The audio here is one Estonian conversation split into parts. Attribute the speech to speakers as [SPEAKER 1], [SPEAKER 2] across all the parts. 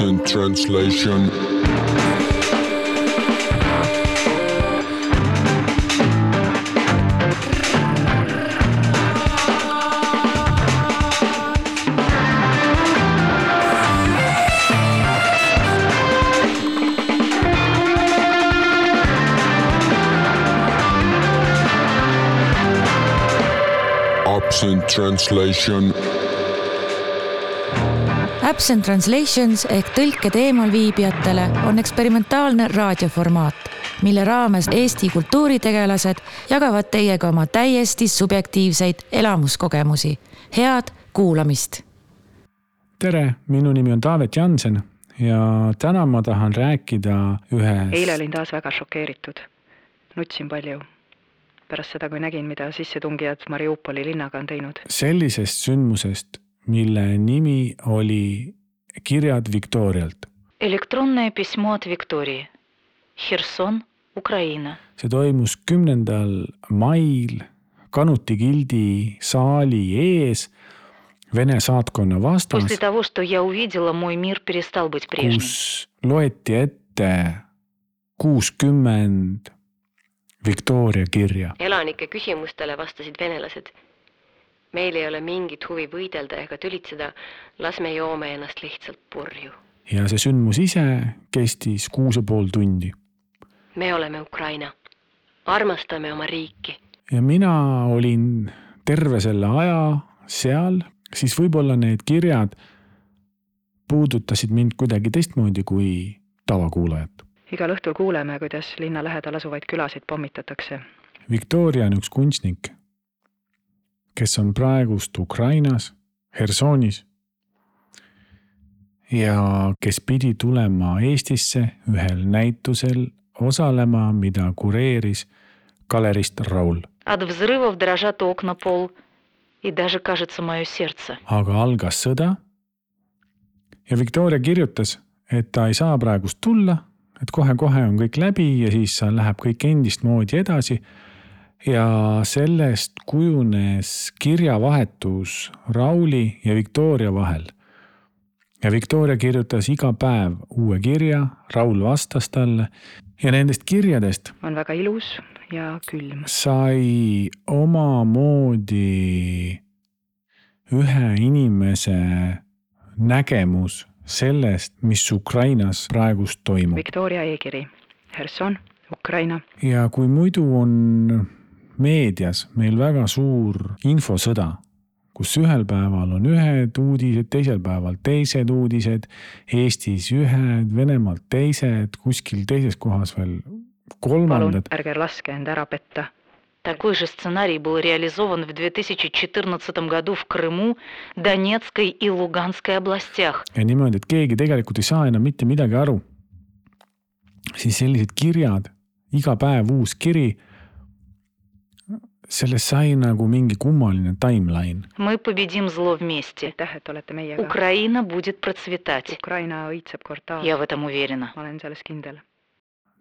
[SPEAKER 1] in translation. translation
[SPEAKER 2] Absent Translations ehk tõlked eemalviibijatele on eksperimentaalne raadioformaat, mille raames Eesti kultuuritegelased jagavad teiega oma täiesti subjektiivseid elamuskogemusi. head kuulamist.
[SPEAKER 3] tere, minu nimi on Taavet Jansen ja täna ma tahan rääkida ühest.
[SPEAKER 4] eile olin taas väga šokeeritud. nutsin palju. pärast seda, kui nägin, mida sissetungijad Mariupoli linnaga on teinud.
[SPEAKER 3] sellisest sündmusest, mille nimi oli Kirjad Viktorialt.
[SPEAKER 5] Elektronne pismo od Viktorii, Herson, Ukraina.
[SPEAKER 3] see toimus kümnendal mail Kanuti gildi saali ees Vene saatkonna vastas. kus loeti ette kuuskümmend Victoria kirja.
[SPEAKER 6] elanike küsimustele vastasid venelased meil ei ole mingit huvi võidelda ega tülitseda, las me joome ennast lihtsalt purju.
[SPEAKER 3] ja see sündmus ise kestis kuus ja pool tundi.
[SPEAKER 6] me oleme Ukraina, armastame oma riiki.
[SPEAKER 3] ja mina olin terve selle aja seal, siis võib-olla need kirjad puudutasid mind kuidagi teistmoodi kui tavakuulajat.
[SPEAKER 4] igal õhtul kuuleme, kuidas linna lähedal asuvaid külasid pommitatakse.
[SPEAKER 3] Victoria on üks kunstnik, kes on praegust Ukrainas, Hersonis ja kes pidi tulema Eestisse ühel näitusel osalema, mida kureeris galerist Raul. aga algas sõda ja Victoria kirjutas, et ta ei saa praegust tulla, et kohe-kohe on kõik läbi ja siis läheb kõik endistmoodi edasi ja sellest kujunes kirjavahetus Rauli ja Victoria vahel. ja Victoria kirjutas iga päev uue kirja, Raul vastas talle ja nendest kirjadest
[SPEAKER 4] on väga ilus ja külm.
[SPEAKER 3] sai omamoodi ühe inimese nägemus sellest, mis Ukrainas praegust toimub.
[SPEAKER 4] Victoria e-kiri, Herson, Ukraina.
[SPEAKER 3] ja kui muidu on meedias meil väga suur infosõda, kus ühel päeval on ühed uudised, teisel päeval teised uudised, Eestis ühed, Venemaalt teised, kuskil teises kohas veel
[SPEAKER 4] palun
[SPEAKER 3] kolmandad
[SPEAKER 4] ärge laske end ära petta.
[SPEAKER 5] Такой же сценарий был реализован в 2014 году в Крыму, Донецкой и Луганской областях.
[SPEAKER 3] ja niimoodi, et keegi tegelikult ei saa enam mitte midagi aru. siis sellised kirjad, iga päev uus kiri. sellest sai nagu mingi kummaline timeline.
[SPEAKER 5] Мы победим зло вместе.
[SPEAKER 4] aitäh, et olete meiega.
[SPEAKER 5] Украина будет процветать.
[SPEAKER 4] Ukraina õitseb kord taas.
[SPEAKER 5] Я в этом уверена.
[SPEAKER 4] ma olen selles kindel.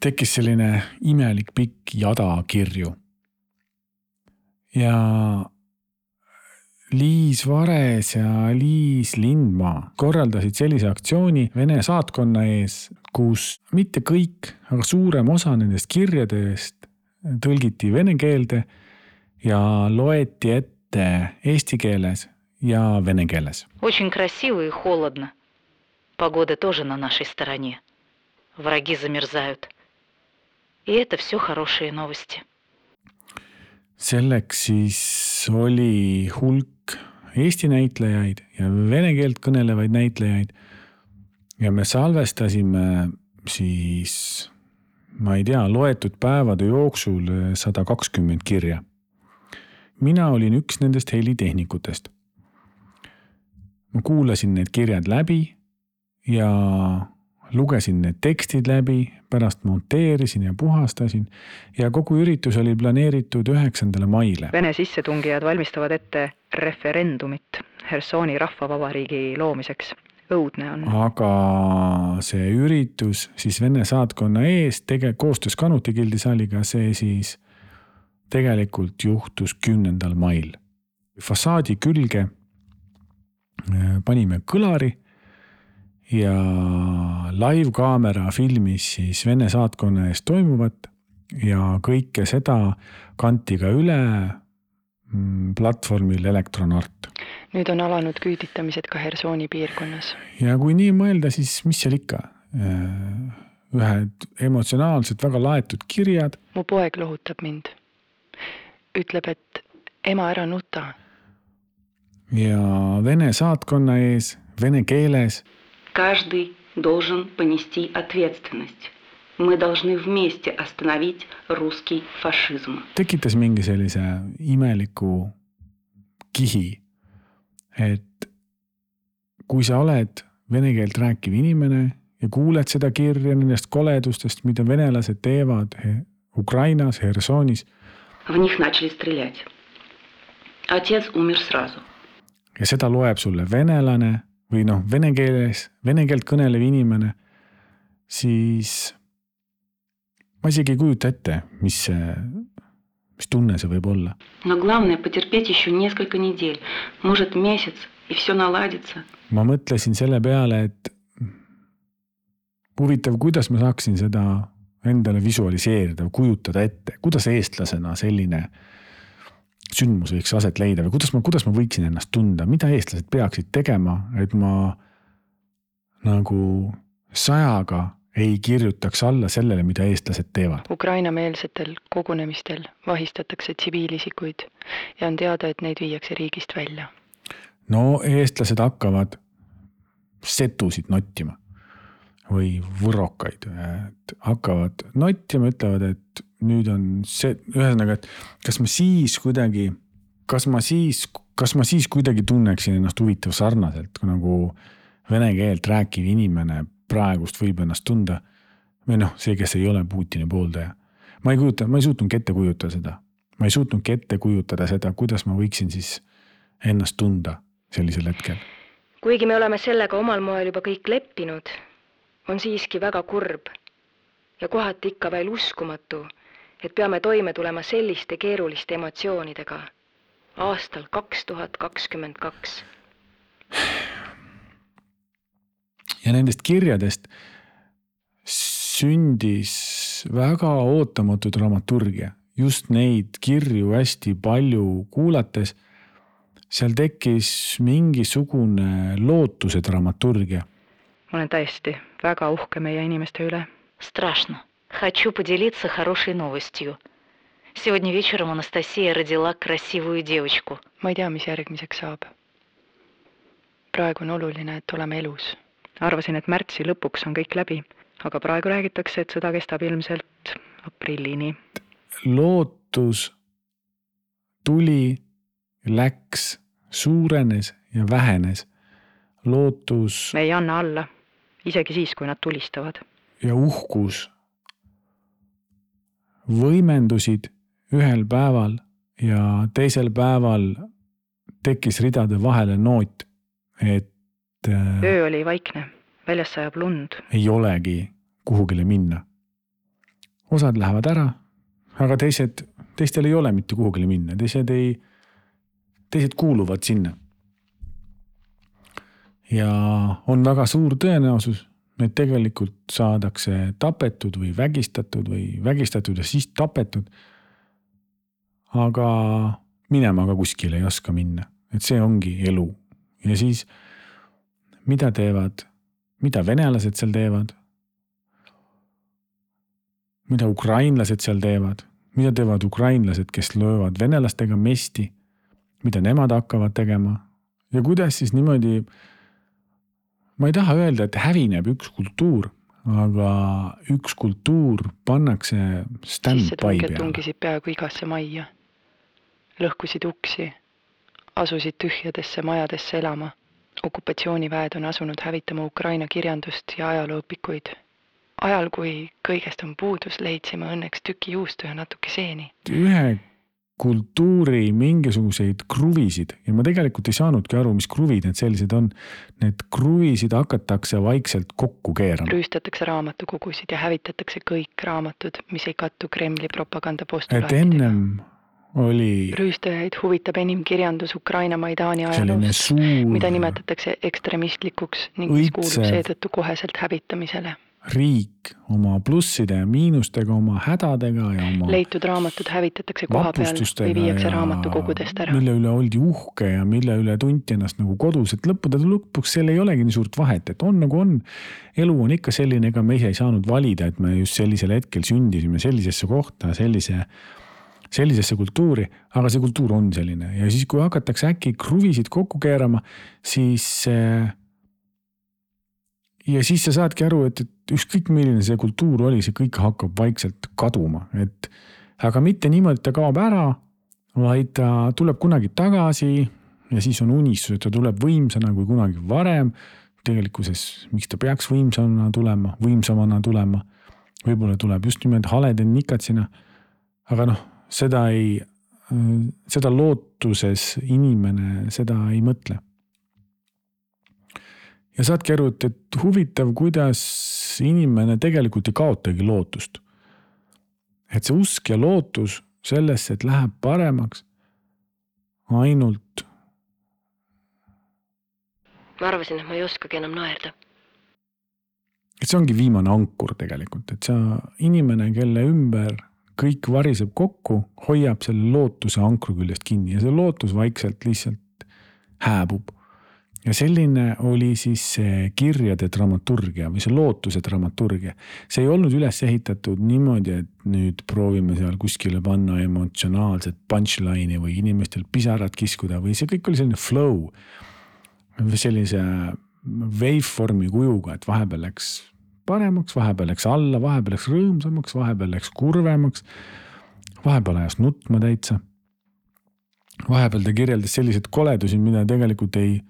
[SPEAKER 3] tekkis selline imelik pikk jada kirju. ja Liis Vares ja Liis Lindmaa korraldasid sellise aktsiooni Vene saatkonna ees, kus mitte kõik, aga suurem osa nendest kirjadest tõlgiti vene keelde ja loeti ette eesti keeles ja vene keeles.
[SPEAKER 5] Очень красиво и холодно. Погода тоже на нашей стороне. Враги замерзают. И это все хорошие новости.
[SPEAKER 3] selleks siis oli hulk Eesti näitlejaid ja vene keelt kõnelevaid näitlejaid. ja me salvestasime siis, ma ei tea, loetud päevade jooksul sada kakskümmend kirja. mina olin üks nendest helitehnikutest. ma kuulasin need kirjad läbi ja lugesin need tekstid läbi, pärast monteerisin ja puhastasin ja kogu üritus oli planeeritud üheksandale maile.
[SPEAKER 4] Vene sissetungijad valmistavad ette referendumit Hersoni rahvavabariigi loomiseks. õudne on.
[SPEAKER 3] aga see üritus siis Vene saatkonna ees tege-, koostöös Kanuti gildi saaliga, see siis tegelikult juhtus kümnendal mail. fassaadi külge äh, panime kõlari ja live-kaamera filmis siis Vene saatkonna ees toimuvat ja kõike seda kanti ka üle mm, platvormil Elektronart.
[SPEAKER 4] nüüd on alanud küüditamised ka Hersoni piirkonnas.
[SPEAKER 3] ja kui nii mõelda, siis mis seal ikka, ühed emotsionaalselt väga laetud kirjad
[SPEAKER 4] mu poeg lohutab mind ütleb, et ema, ära nuta.
[SPEAKER 3] ja Vene saatkonna ees vene keeles
[SPEAKER 7] Каждый должен понести ответственность. Мы должны вместе остановить русский фашизм.
[SPEAKER 3] tekitas mingi sellise imeliku kihi. et kui sa oled vene keelt rääkiv inimene ja kuuled seda kirja nendest koledustest, mida venelased teevad He- Ukrainas, Hersonis
[SPEAKER 7] В них начали стрелять. Отец умер сразу.
[SPEAKER 3] ja seda loeb sulle venelane või noh, vene keeles, vene keelt kõnelev inimene, siis ma isegi ei kujuta ette, mis see, mis tunne see võib olla.
[SPEAKER 7] Но главное потерпеть еще несколько недель, может месяц, и все наладится.
[SPEAKER 3] ma mõtlesin selle peale, et huvitav, kuidas ma saaksin seda endale visualiseerida või kujutada ette, kuidas eestlasena selline sündmus võiks aset leida või kuidas ma, kuidas ma võiksin ennast tunda, mida eestlased peaksid tegema, et ma nagu sajaga ei kirjutaks alla sellele, mida eestlased teevad.
[SPEAKER 4] Ukraina-meelsetel kogunemistel vahistatakse tsiviilisikuid ja on teada, et neid viiakse riigist välja.
[SPEAKER 3] no eestlased hakkavad setusid nottima või võrokaid, et hakkavad nottima, ütlevad, et nüüd on see, ühesõnaga, et kas ma siis kuidagi, kas ma siis, kas ma siis kuidagi tunneksin ennast huvitav sarnaselt kui nagu vene keelt rääkiv inimene praegust võib ennast tunda. või noh, see, kes ei ole Putini pooldaja. ma ei kujuta, ma ei suutnudki ette kujutada seda. ma ei suutnudki ette kujutada seda, kuidas ma võiksin siis ennast tunda sellisel hetkel.
[SPEAKER 8] kuigi me oleme sellega omal moel juba kõik leppinud, on siiski väga kurb ja kohati ikka veel uskumatu, et peame toime tulema selliste keeruliste emotsioonidega aastal kaks tuhat kakskümmend kaks.
[SPEAKER 3] ja nendest kirjadest sündis väga ootamatu dramaturgia, just neid kirju hästi palju kuulates. seal tekkis mingisugune lootuse dramaturgia.
[SPEAKER 4] ma olen tõesti väga uhke meie inimeste üle.
[SPEAKER 5] Страшно. Хочу поделиться хорошей новостью. Сегодня вечером Анастасия родила красивую девочку.
[SPEAKER 4] ma ei tea, mis järgmiseks saab. praegu on oluline, et oleme elus. arvasin, et märtsi lõpuks on kõik läbi, aga praegu räägitakse, et sõda kestab ilmselt aprillini.
[SPEAKER 3] lootus tuli, läks, suurenes ja vähenes. lootus
[SPEAKER 4] me ei anna alla, isegi siis, kui nad tulistavad.
[SPEAKER 3] ja uhkus võimendusid ühel päeval ja teisel päeval tekkis ridade vahele noot, et äh,
[SPEAKER 4] öö oli vaikne, väljas sajab lund.
[SPEAKER 3] ei olegi kuhugile minna. osad lähevad ära, aga teised, teistel ei ole mitte kuhugile minna, teised ei, teised kuuluvad sinna. Ja on väga suur tõenäosus, et tegelikult saadakse tapetud või vägistatud või vägistatud ja siis tapetud. aga minema ka kuskile ei oska minna, et see ongi elu ja siis mida teevad, mida venelased seal teevad? mida ukrainlased seal teevad, mida teevad ukrainlased, kes löövad venelastega mesti, mida nemad hakkavad tegema ja kuidas siis niimoodi. Ma ei taha öelda, et hävineb üks kultuur, aga üks kultuur pannakse stand-by peale.
[SPEAKER 4] tungisid peaaegu igasse majja, lõhkusid uksi, asusid tühjadesse majadesse elama. okupatsiooniväed on asunud hävitama Ukraina kirjandust ja ajalooõpikuid. ajal, kui kõigest on puudus, leidsime õnneks tüki juustu ja natuke seeni.
[SPEAKER 3] ühe kultuuri mingisuguseid kruvisid ja ma tegelikult ei saanudki aru, mis kruvid need sellised on. Need kruvisid hakatakse vaikselt kokku keerama.
[SPEAKER 4] rüüstatakse raamatukogusid ja hävitatakse kõik raamatud, mis ei kattu Kremli propaganda
[SPEAKER 3] et
[SPEAKER 4] postulaatidega.
[SPEAKER 3] ennem oli
[SPEAKER 4] rüüstajaid huvitab enim kirjandus Ukraina Maidani ajaloost, mida nimetatakse ekstremistlikuks ning mis kuulub seetõttu koheselt hävitamisele.
[SPEAKER 3] Riik oma plusside ja miinustega, oma hädadega ja oma
[SPEAKER 4] leitud raamatud hävitatakse koha peal või viiakse raamatukogudest ära.
[SPEAKER 3] mille üle oldi uhke ja mille üle tunti ennast nagu kodus, et lõppude lõpuks seal ei olegi nii suurt vahet, et on nagu on. elu on ikka selline, ega me ise ei saanud valida, et me just sellisel hetkel sündisime sellisesse kohta, sellise, sellisesse kultuuri, aga see kultuur on selline ja siis, kui hakatakse äkki kruvisid kokku keerama, siis äh, ja siis sa saadki aru, et, et ükskõik milline see kultuur oli, see kõik hakkab vaikselt kaduma, et aga mitte niimoodi, et ta kaob ära, vaid ta tuleb kunagi tagasi ja siis on unistus, et ta tuleb võimsana kui kunagi varem. tegelikkuses, miks ta peaks võimsamana tulema, võimsamana tulema, võib-olla tuleb just nimelt halede nikatsina. aga noh, seda ei, seda lootuses inimene seda ei mõtle ja saadki aru, et, et huvitav, kuidas inimene tegelikult ei kaotagi lootust. et see usk ja lootus sellesse, et läheb paremaks ainult
[SPEAKER 6] ma arvasin, et ma ei oskagi enam naerda.
[SPEAKER 3] et see ongi viimane ankur tegelikult, et sa, inimene, kelle ümber kõik variseb kokku, hoiab selle lootuse ankru küljest kinni ja see lootus vaikselt lihtsalt hääbub. Ja selline oli siis see kirjade dramaturgia või see lootuse dramaturgia. see ei olnud üles ehitatud niimoodi, et nüüd proovime seal kuskile panna emotsionaalset punchline'i või inimestel pisarad kiskuda või see kõik oli selline flow. sellise waveformi kujuga, et vahepeal läks paremaks, vahepeal läks alla, vahepeal läks rõõmsamaks, vahepeal läks kurvemaks. vahepeal ajas nutma täitsa. vahepeal ta kirjeldas selliseid koledusi, mida tegelikult ei,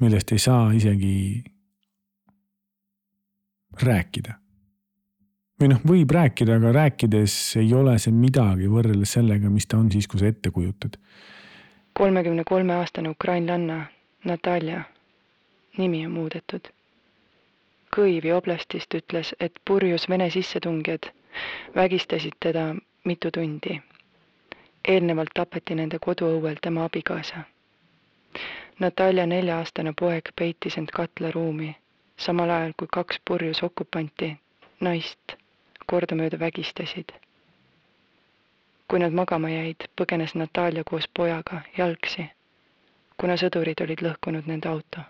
[SPEAKER 3] millest ei saa isegi rääkida. või noh, võib rääkida, aga rääkides ei ole see midagi võrreldes sellega, mis ta on siis, kui sa ette kujutad.
[SPEAKER 4] kolmekümne kolme aastane ukrainlanna Natalja, nimi on muudetud Kõivi oblastist ütles, et purjus Vene sissetungijad vägistasid teda mitu tundi. eelnevalt tapeti nende koduõuel tema abikaasa. Natalja nelja-aastane poeg peitis end katlaruumi, samal ajal kui kaks purjus okupanti naist kordamööda vägistasid. kui nad magama jäid, põgenes Natalja koos pojaga jalgsi, kuna sõdurid olid lõhkunud nende auto.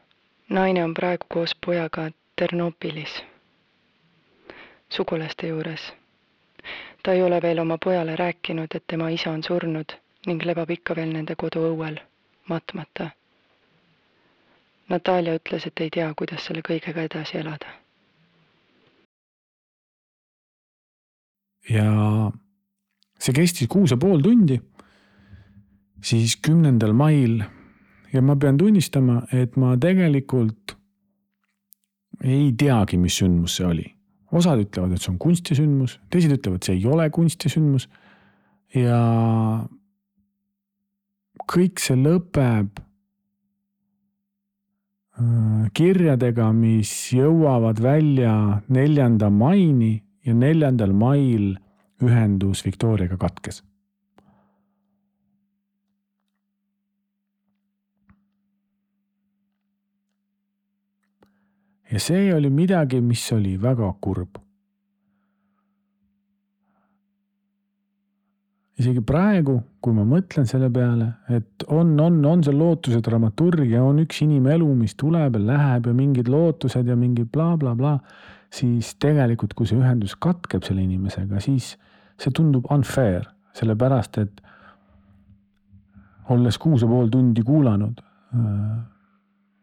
[SPEAKER 4] naine on praegu koos pojaga Ternopilis, sugulaste juures. ta ei ole veel oma pojale rääkinud, et tema isa on surnud ning lebab ikka veel nende koduõuel, matmata. Natalja ütles, et ei tea, kuidas selle kõigega edasi elada.
[SPEAKER 3] ja see kestis kuus ja pool tundi. siis kümnendal mail ja ma pean tunnistama, et ma tegelikult ei teagi, mis sündmus see oli. osad ütlevad, et see on kunstisündmus, teised ütlevad, see ei ole kunstisündmus. ja kõik see lõpeb kirjadega, mis jõuavad välja neljanda maini ja neljandal mail ühendus Victoriaga katkes. ja see oli midagi, mis oli väga kurb. Isegi praegu, kui ma mõtlen selle peale, et on, on, on see lootuse dramaturgia, on üks inimelu, mis tuleb ja läheb ja mingid lootused ja mingi blablabla bla, bla, siis tegelikult, kui see ühendus katkeb selle inimesega, siis see tundub unfair, sellepärast et olles kuus ja pool tundi kuulanud äh,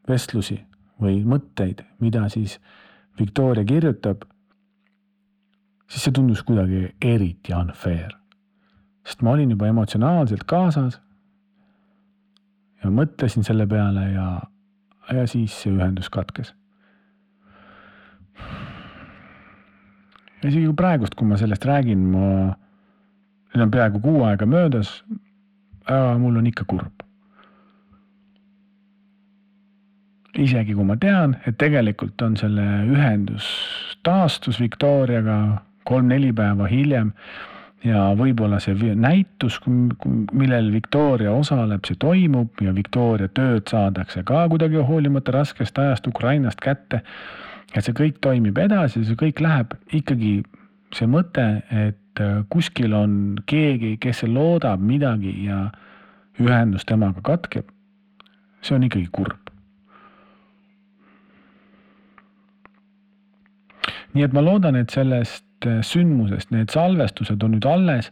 [SPEAKER 3] vestlusi või mõtteid, mida siis Victoria kirjutab, siis see tundus kuidagi eriti unfair. Sest ma olin juba emotsionaalselt kaasas ja mõtlesin selle peale ja, ja siis see ühendus katkes. ja isegi praegust, kui ma sellest räägin, ma, nüüd on peaaegu kuu aega möödas, mul on ikka kurb isegi kui ma tean, et tegelikult on selle ühendus taastus Victoriaga kolm-neli päeva hiljem, ja võib-olla see näitus, millel Victoria osaleb, see toimub ja Victoria tööd saadakse ka kuidagi hoolimata raskest ajast Ukrainast kätte. et see kõik toimib edasi, see kõik läheb ikkagi see mõte, et äh, kuskil on keegi, kes loodab midagi ja ühendus temaga katkeb. see on ikkagi kurb. nii et ma loodan, et sellest sündmusest need salvestused on nüüd alles.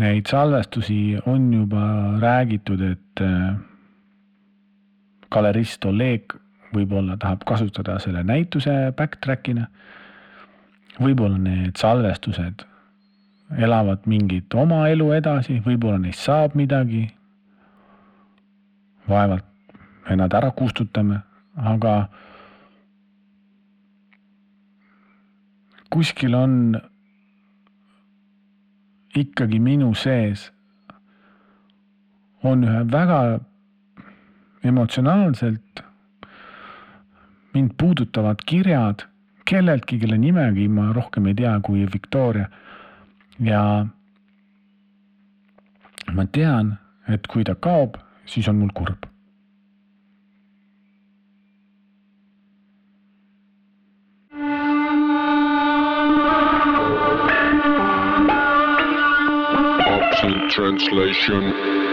[SPEAKER 3] Neid salvestusi on juba räägitud, et äh, galerist Oleg võib-olla tahab kasutada selle näituse backtrack'ina. võib-olla need salvestused elavad mingit oma elu edasi, võib-olla neist saab midagi. vaevalt me nad ära kustutame, aga kuskil on ikkagi minu sees on ühe väga emotsionaalselt mind puudutavad kirjad kelleltki, kelle nimegi ma rohkem ei tea kui Victoria. ja ma tean, et kui ta kaob, siis on mul kurb
[SPEAKER 1] translation